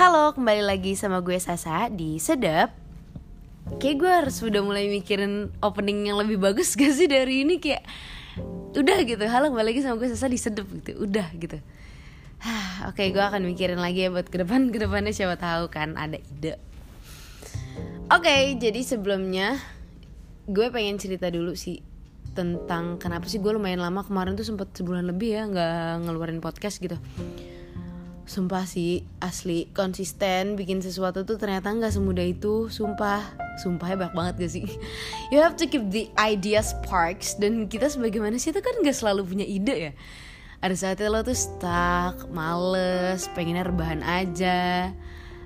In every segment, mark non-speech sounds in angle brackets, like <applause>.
Halo, kembali lagi sama gue Sasa di Sedap. Kayak gue harus udah mulai mikirin opening yang lebih bagus <laughs> gak sih dari ini? Kayak udah gitu, halo kembali lagi sama gue Sasa di Sedap gitu. Udah gitu. <sighs> Oke, gue akan mikirin lagi ya buat ke depan. Ke depannya siapa tahu kan ada ide. Oke, jadi sebelumnya Gue pengen cerita dulu sih tentang kenapa sih gue lumayan lama kemarin tuh sempat sebulan lebih ya nggak ngeluarin podcast gitu sumpah sih asli. Konsisten bikin sesuatu tuh ternyata nggak semudah itu sumpah. Sumpah banyak banget gak sih? <laughs> You have to keep the idea sparks. Dan kita sebagai manusia itu kan nggak selalu punya ide ya. Ada saatnya lo tuh stuck males pengennya rebahan aja.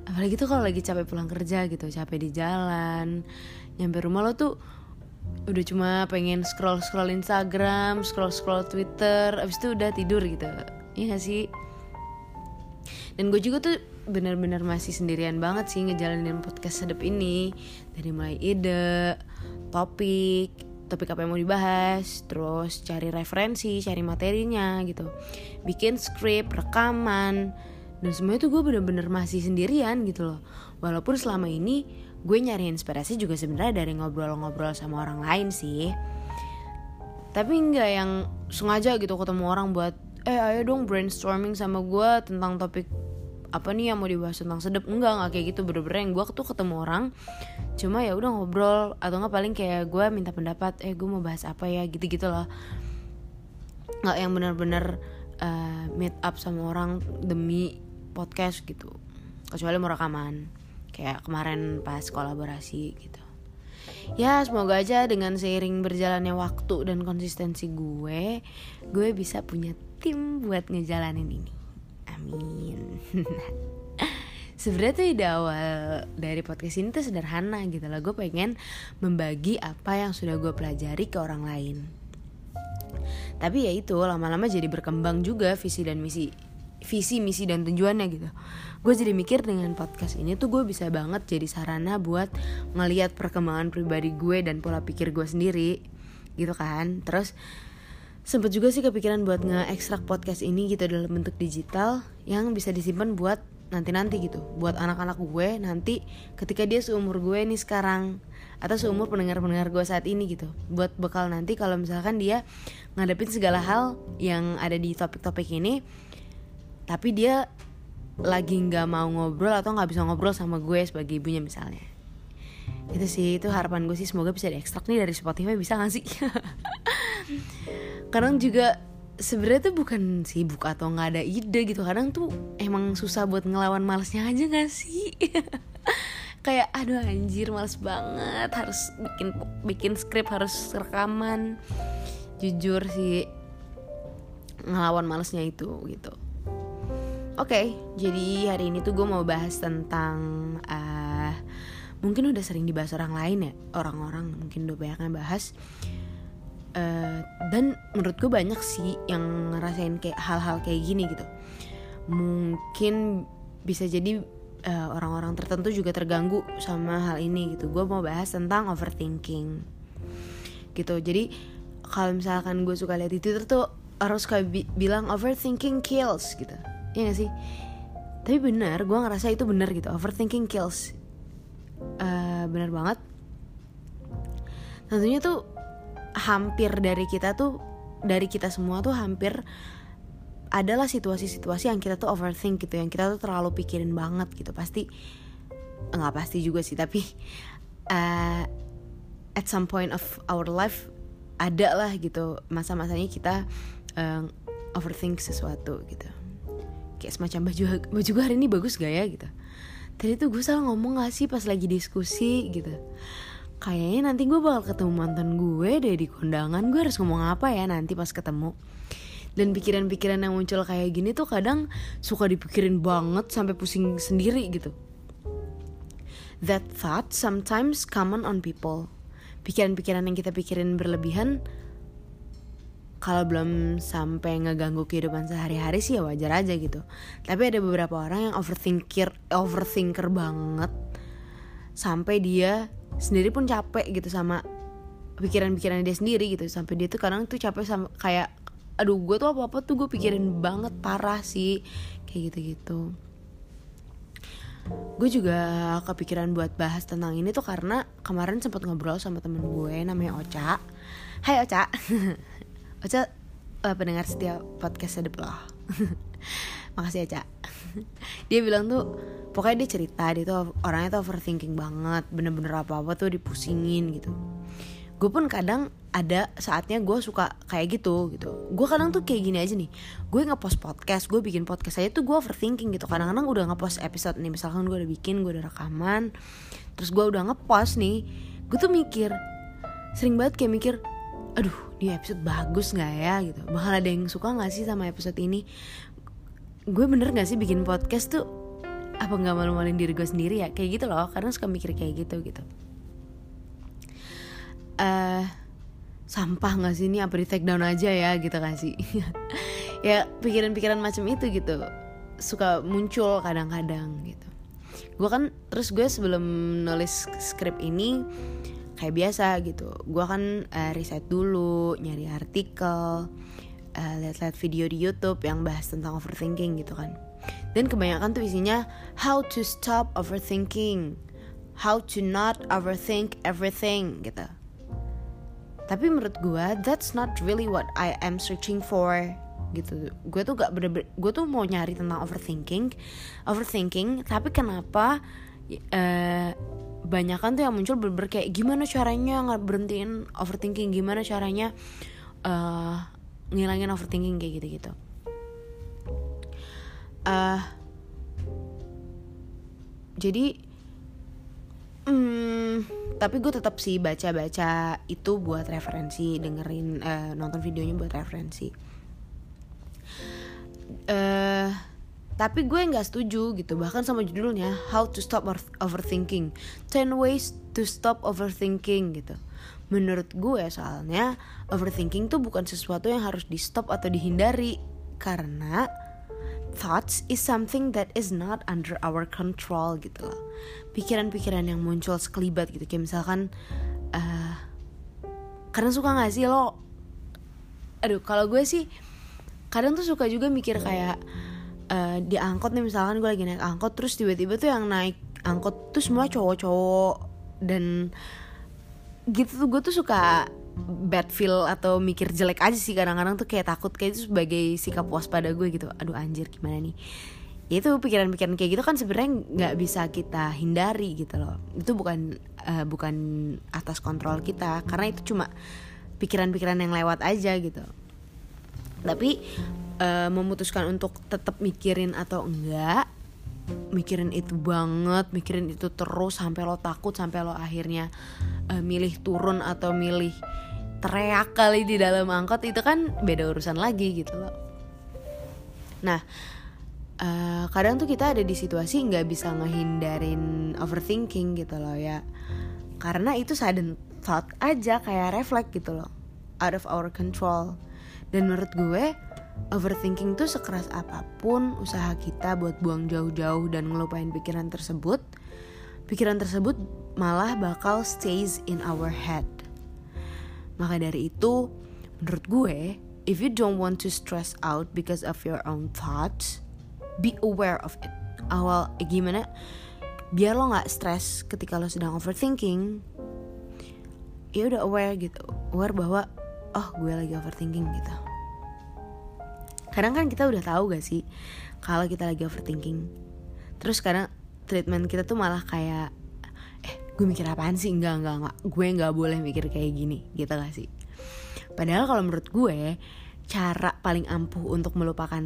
Apalagi tuh kalau lagi capek pulang kerja gitu capek di jalan. Nyampe rumah lo tuh udah cuma pengen scroll scroll Instagram scroll scroll Twitter abis itu udah tidur gitu. Iya gak sih dan gue juga tuh bener-bener masih sendirian banget sih ngejalanin podcast sedep ini. Dari mulai ide topik topik apa yang mau dibahas terus cari referensi cari materinya gitu. Bikin skrip rekaman dan semuanya tuh gue bener-bener masih sendirian gitu loh. Walaupun selama ini gue nyari inspirasi juga sebenarnya dari ngobrol-ngobrol sama orang lain sih. Tapi nggak yang sengaja gitu ketemu orang buat eh ayo dong brainstorming sama gue tentang topik apa nih yang mau dibahas tentang sedep. Enggak nggak kayak gitu. Bener-bener yang gue tuh ketemu orang cuma ya udah ngobrol atau nggak paling kayak gue minta pendapat eh gue mau bahas apa ya? Gitu-gitu loh. Nggak yang bener-bener uh, meet up sama orang demi podcast gitu. Kecuali mau rekaman. Kayak kemarin pas kolaborasi gitu. Ya semoga aja dengan seiring berjalannya waktu dan konsistensi gue gue bisa punya tim buat ngejalanin ini. Amin. <laughs> Sebenarnya tuh ide awal dari podcast ini tuh sederhana gitu lah gue pengen membagi apa yang sudah gue pelajari ke orang lain. Tapi ya itu lama-lama jadi berkembang juga visi dan misi visi misi dan tujuannya gitu. Gue jadi mikir dengan podcast ini tuh gue bisa banget jadi sarana buat ngeliat perkembangan pribadi gue dan pola pikir gue sendiri gitu kan. Terus sempet juga sih kepikiran buat nge-ekstrak podcast ini gitu dalam bentuk digital yang bisa disimpan buat nanti-nanti gitu. Buat anak-anak gue nanti ketika dia seumur gue nih sekarang. Atau seumur pendengar-pendengar gue saat ini gitu. Buat bekal nanti kalau misalkan dia ngadepin segala hal yang ada di topik-topik ini. Tapi dia lagi nggak mau ngobrol atau nggak bisa ngobrol sama gue sebagai ibunya misalnya. Itu sih itu harapan gue sih. Semoga bisa diekstrak nih dari Spotify bisa gak sih <laughs> kadang juga sebenarnya tuh bukan sibuk atau nggak ada ide gitu. Kadang tuh emang susah buat ngelawan malesnya aja gak sih? <laughs> Kayak aduh anjir males banget. Harus bikin bikin skrip harus rekaman. Jujur sih ngelawan malesnya itu gitu. Oke okay, jadi hari ini tuh gue mau bahas tentang uh, mungkin udah sering dibahas orang lain ya orang-orang mungkin udah banyak yang bahas uh, dan menurut gue banyak sih yang ngerasain kayak hal-hal kayak gini gitu. Mungkin bisa jadi uh, orang-orang tertentu juga terganggu sama hal ini gitu. Gue mau bahas tentang overthinking gitu. Jadi kalau misalkan gue suka lihat di twitter tuh harus kayak bi bilang overthinking kills gitu. Ya gak sih? Tapi benar gue ngerasa itu benar gitu overthinking kills. Uh, benar banget. Tentunya tuh hampir dari kita tuh dari kita semua tuh hampir adalah situasi-situasi yang kita tuh overthink gitu yang kita tuh terlalu pikirin banget gitu. Pasti nggak pasti juga sih tapi uh, at some point of our life ada lah gitu masa-masanya kita uh, overthink sesuatu gitu. Kayak semacam baju baju gue hari ini bagus gak ya gitu. Tadi tuh gue salah ngomong gak sih pas lagi diskusi gitu kayaknya nanti gue bakal ketemu mantan gue deh di kondangan. Gue harus ngomong apa ya nanti pas ketemu? Dan pikiran-pikiran yang muncul kayak gini tuh kadang suka dipikirin banget sampai pusing sendiri gitu. That thought sometimes common on people. Pikiran-pikiran yang kita pikirin berlebihan kalau belum sampai ngeganggu kehidupan sehari-hari sih ya wajar aja gitu. Tapi ada beberapa orang yang overthinker overthinker banget sampai dia sendiri pun capek gitu sama pikiran-pikiran dia sendiri gitu. Sampai dia tuh kadang tuh capek sama kayak aduh gue tuh apa apa tuh gue pikirin banget parah sih. Kayak gitu gitu gue juga kepikiran buat bahas tentang ini tuh karena kemarin sempat ngobrol sama temen gue namanya Ocha. Hai Ocha. <laughs> Ocha uh, pendengar setiap podcast sedep loh. <laughs> Makasih Cak <laughs> Dia bilang tuh Pokoknya dia cerita Dia tuh orangnya tuh overthinking banget Bener-bener apa-apa tuh dipusingin gitu. Gue pun kadang ada saatnya gue suka kayak gitu gitu. Gue kadang tuh kayak gini aja nih gue ngepost podcast gue bikin podcast aja tuh gue overthinking gitu. Kadang-kadang udah ngepost episode nih misalkan gue udah bikin gue udah rekaman terus gue udah ngepost nih gue tuh mikir sering banget kayak mikir aduh di episode bagus nggak ya? gitu. Bakal ada yang suka nggak sih sama episode ini gue bener nggak sih bikin podcast tuh apa nggak malu-maluin diri gue sendiri ya? Kayak gitu loh karena suka mikir kayak gitu gitu. Uh, sampah nggak sih ini? Apa di take down aja ya gitu kan sih? <laughs> Ya pikiran-pikiran macam itu gitu. Suka muncul kadang-kadang gitu. Gue kan terus gue sebelum nulis skrip ini kayak biasa gitu. Gue kan uh, riset dulu nyari artikel uh, lihat-lihat video di YouTube yang bahas tentang overthinking gitu kan. Dan kebanyakan tuh isinya how to stop overthinking how to not overthink everything gitu. Tapi menurut gue that's not really what I am searching for gitu. Gue tuh gak bener-bener gue tuh mau nyari tentang overthinking overthinking tapi kenapa uh, banyak kan tuh yang muncul bener-bener kayak gimana caranya nggak berhentiin overthinking gimana caranya uh, ngilangin overthinking kayak gitu-gitu. Uh, jadi Hmm, tapi gue tetap sih baca-baca itu buat referensi, dengerin uh, nonton videonya buat referensi. Uh, tapi gue nggak setuju gitu bahkan sama judulnya How to Stop Overthinking. 10 Ways to Stop Overthinking gitu menurut gue soalnya overthinking tuh bukan sesuatu yang harus di stop atau dihindari. Karena thoughts is something that is not under our control gitu loh. Pikiran-pikiran yang muncul sekelibat gitu. Kayak misalkan uh, kadang suka gak sih lo? Aduh kalau gue sih kadang tuh suka juga mikir kayak uh, di angkot nih misalkan gue lagi naik angkot terus tiba-tiba tuh yang naik angkot tuh semua cowok-cowok dan gitu tuh gue tuh suka bad feel atau mikir jelek aja sih. Kadang-kadang tuh kayak takut kayak itu sebagai sikap waspada gue gitu. Aduh anjir gimana nih? Ya itu pikiran-pikiran kayak gitu kan sebenarnya nggak bisa kita hindari gitu loh. Itu bukan uh, bukan atas kontrol kita. Karena itu cuma pikiran-pikiran yang lewat aja gitu. Tapi uh, memutuskan untuk tetap mikirin atau enggak mikirin itu banget mikirin itu terus sampai lo takut sampai lo akhirnya uh, milih turun atau milih teriak kali di dalam angkot itu kan beda urusan lagi gitu loh. Nah uh, kadang tuh kita ada di situasi nggak bisa ngehindarin overthinking gitu loh ya. Karena itu sudden thought aja kayak refleks gitu loh. Out of our control. Dan menurut gue overthinking tuh sekeras apa pun usaha kita buat buang jauh-jauh dan ngelupain pikiran tersebut pikiran tersebut malah bakal stays in our head. Maka dari itu menurut gue if you don't want to stress out because of your own thoughts be aware of it. Awal eh, gimana? Biar lo nggak stres ketika lo sedang overthinking ya udah aware gitu. Aware bahwa oh gue lagi overthinking gitu. Kadang kan kita udah tahu gak sih kalau kita lagi overthinking terus kadang treatment kita tuh malah kayak gue mikir apaan sih? Enggak enggak enggak. Gue nggak boleh mikir kayak gini. Gitu gak sih? Padahal kalau menurut gue cara paling ampuh untuk melupakan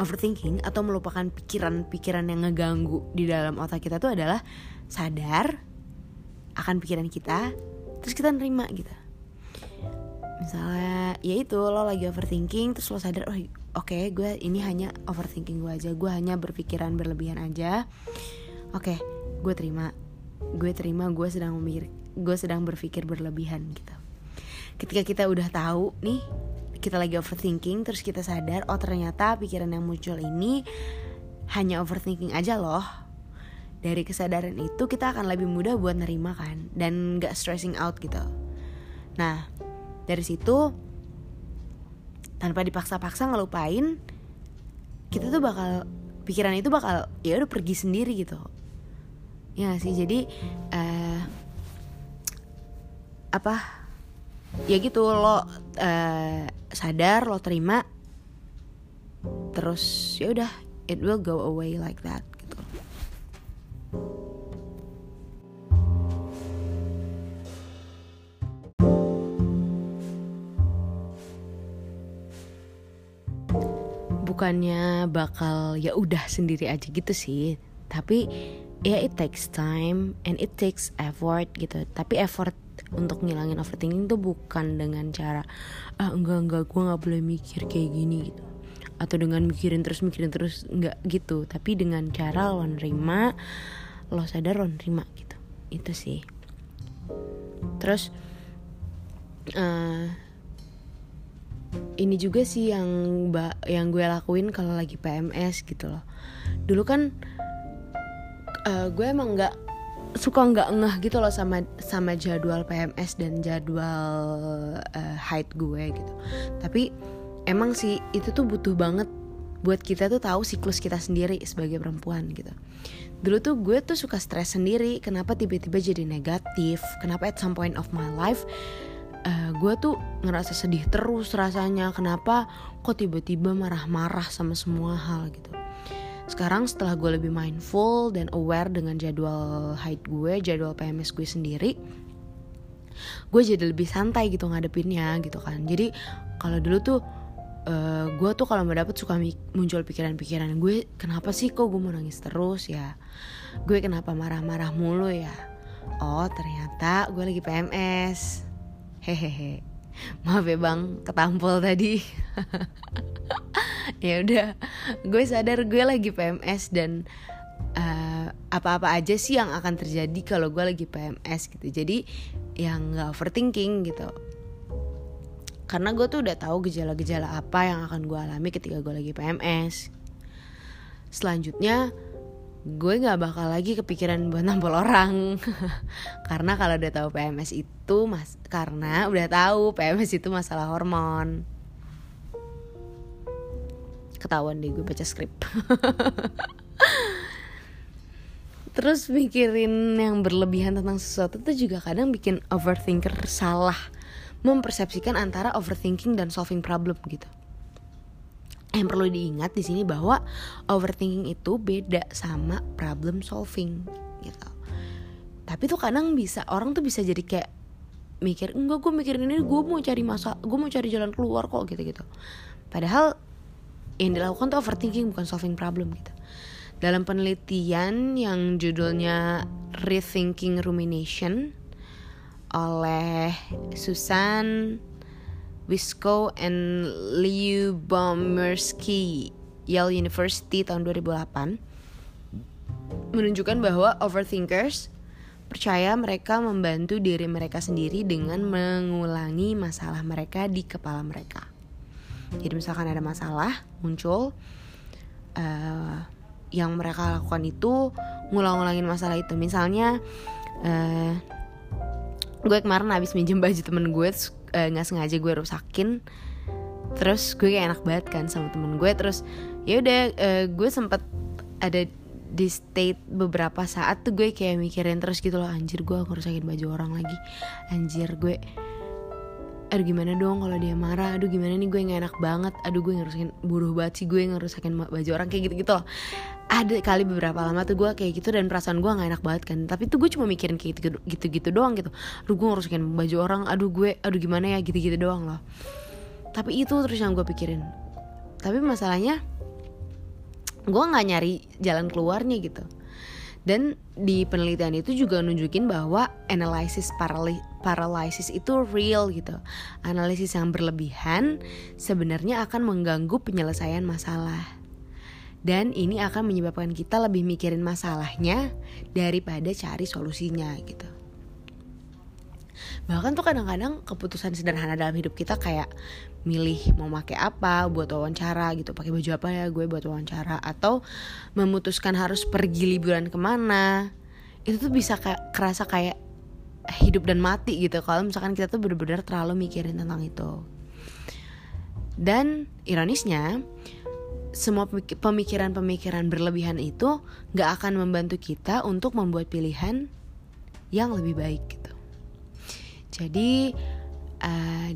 overthinking atau melupakan pikiran-pikiran yang ngeganggu di dalam otak kita tuh adalah sadar akan pikiran kita terus kita nerima gitu. Misalnya ya itu lo lagi overthinking terus lo sadar oh oke okay, gue ini hanya overthinking gue aja. Gue hanya berpikiran berlebihan aja. Oke okay, gue terima gue terima gue sedang memikir gue sedang berpikir berlebihan gitu. Ketika kita udah tahu nih kita lagi overthinking terus kita sadar oh ternyata pikiran yang muncul ini hanya overthinking aja loh. Dari kesadaran itu kita akan lebih mudah buat nerima kan dan gak stressing out gitu. Nah dari situ tanpa dipaksa-paksa ngelupain kita tuh bakal pikiran itu bakal ya udah pergi sendiri gitu ya sih? Jadi uh, apa? Ya gitu lo uh, sadar lo terima terus ya udah it will go away like that gitu. Bukannya bakal ya udah sendiri aja gitu sih tapi ya it takes time and it takes effort gitu. Tapi effort untuk ngilangin overthinking tuh bukan dengan cara ah enggak enggak gue nggak boleh mikir kayak gini gitu. Atau dengan mikirin terus mikirin terus enggak gitu. Tapi dengan cara lo nerima lo sadar lo nerima gitu. Itu sih. Terus uh, ini juga sih yang yang gue lakuin kalau lagi PMS gitu loh. Dulu kan uh, gue emang nggak suka nggak ngeh gitu loh sama sama jadwal PMS dan jadwal uh, haid gue gitu. Tapi emang sih itu tuh butuh banget buat kita tuh tahu siklus kita sendiri sebagai perempuan gitu. Dulu tuh gue tuh suka stres sendiri kenapa tiba-tiba jadi negatif kenapa at some point of my life uh, gue tuh ngerasa sedih terus rasanya kenapa kok tiba-tiba marah-marah sama semua hal gitu sekarang setelah gue lebih mindful dan aware dengan jadwal haid gue jadwal PMS gue sendiri gue jadi lebih santai gitu ngadepinnya gitu kan. Jadi kalau dulu tuh uh, gue tuh kalau mau dapet suka muncul pikiran-pikiran gue kenapa sih kok gue mau nangis terus ya? Gue kenapa marah-marah mulu ya? Oh ternyata gue lagi PMS hehehe. Maaf ya bang ketampol tadi <laughs> <laughs> ya udah gue sadar gue lagi PMS dan uh, apa-apa aja sih yang akan terjadi kalau gue lagi PMS gitu. Jadi yang nggak overthinking gitu. Karena gue tuh udah tahu gejala-gejala apa yang akan gue alami ketika gue lagi PMS selanjutnya gue nggak bakal lagi kepikiran buat nampol orang. <laughs> Karena kalau udah tahu PMS itu mas karena udah tahu PMS itu masalah hormon ketahuan deh gue baca skrip <laughs> terus mikirin yang berlebihan tentang sesuatu tuh juga kadang bikin overthinker salah mempersepsikan antara overthinking dan solving problem gitu. Yang perlu diingat di sini bahwa overthinking itu beda sama problem solving gitu. Tapi tuh kadang bisa orang tuh bisa jadi kayak mikir enggak gue mikirin ini gue mau cari masa gue mau cari jalan keluar kok gitu gitu. Padahal yang dilakukan tuh overthinking bukan solving problem gitu. Dalam penelitian yang judulnya Rethinking Rumination oleh Susan Wisco and Liu Bomersky Yale University tahun 2008 menunjukkan bahwa overthinkers percaya mereka membantu diri mereka sendiri dengan mengulangi masalah mereka di kepala mereka. Jadi misalkan ada masalah muncul, uh, yang mereka lakukan itu ngulang-ngulangin masalah itu. Misalnya uh, gue kemarin habis minjem baju temen gue eh, nggak uh, sengaja gue rusakin terus gue kayak enak banget kan sama temen gue terus ya udah uh, gue sempet ada di state beberapa saat tuh gue kayak mikirin terus gitu loh anjir gue ngerusakin baju orang lagi anjir gue aduh gimana dong kalau dia marah? Aduh gimana nih? Gue nggak enak banget. Aduh gue ngerusakin buruh banget sih. Gue ngerusakin baju orang kayak gitu gitu ada kali beberapa lama tuh gue kayak gitu dan perasaan gue nggak enak banget kan. Tapi tuh gue cuma mikirin kayak gitu gitu gitu doang gitu. Aduh gue ngerusakin baju orang. Aduh gue aduh gimana ya? Gitu gitu doang loh. Tapi itu terus yang gue pikirin. Tapi masalahnya gue nggak nyari jalan keluarnya gitu. Dan di penelitian itu juga nunjukin bahwa analysis paralysis itu real gitu. Analisis yang berlebihan sebenarnya akan mengganggu penyelesaian masalah. Dan ini akan menyebabkan kita lebih mikirin masalahnya daripada cari solusinya gitu. Bahkan tuh kadang-kadang keputusan sederhana dalam hidup kita kayak milih mau pakai apa buat wawancara gitu pakai baju apa ya gue buat wawancara atau memutuskan harus pergi liburan ke mana itu tuh bisa kerasa kayak hidup dan mati gitu kalau misalkan kita tuh benar-benar terlalu mikirin tentang itu dan ironisnya semua pemikiran-pemikiran berlebihan itu nggak akan membantu kita untuk membuat pilihan yang lebih baik gitu. Jadi uh,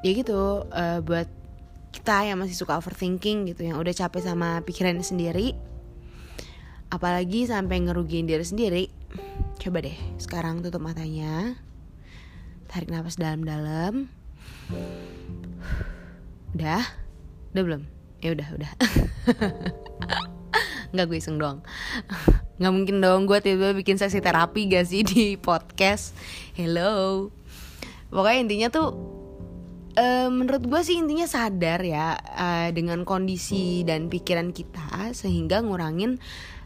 ya gitu uh, buat kita yang masih suka overthinking gitu, yang udah capek sama pikirannya sendiri, apalagi sampai ngerugiin diri sendiri, coba deh sekarang tutup matanya, tarik nafas dalam-dalam, udah, udah belum? ya udah udah. <laughs> Nggak gue iseng doang. <laughs> Nggak mungkin dong gue tiba-tiba bikin sesi terapi gak sih di podcast? Hello. Pokoknya intinya tuh uh, menurut gue sih intinya sadar ya uh, dengan kondisi dan pikiran kita sehingga ngurangin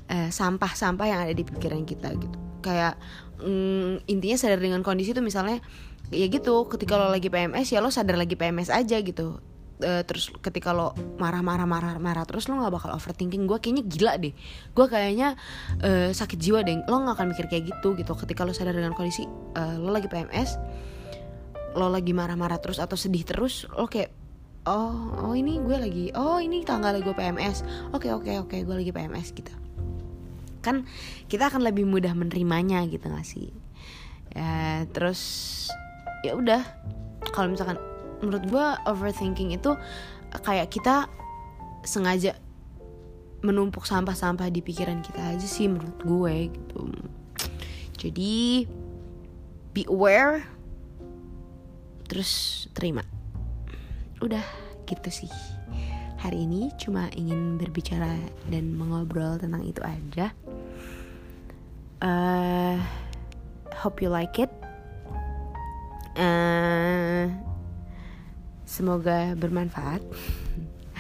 sampah sampah-sampah yang ada di pikiran kita gitu. Kayak um, intinya sadar dengan kondisi tuh misalnya ya gitu ketika lo lagi PMS ya lo sadar lagi PMS aja gitu. Uh, terus ketika lo marah-marah marah-marah terus lo nggak bakal overthinking. Gue kayaknya gila deh. Gue kayaknya uh, sakit jiwa deh. Lo nggak akan mikir kayak gitu gitu. Ketika lo sadar dengan kondisi uh, lo lagi PMS lo lagi marah-marah terus atau sedih terus lo kayak oh oh ini gue lagi oh ini tanggal gue PMS oke oke oke gue lagi PMS gitu kan kita akan lebih mudah menerimanya gitu gak sih? Ya, terus ya udah. Kalau misalkan menurut gue overthinking itu kayak kita sengaja menumpuk sampah-sampah di pikiran kita aja sih menurut gue gitu. Jadi be aware terus terima. Udah gitu sih. Hari ini cuma ingin berbicara dan mengobrol tentang itu aja uh, hope you like it uh, Semoga bermanfaat.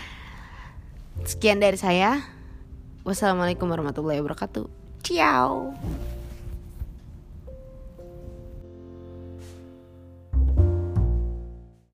<laughs> Sekian dari saya. Wassalamualaikum warahmatullahi wabarakatuh. Ciao.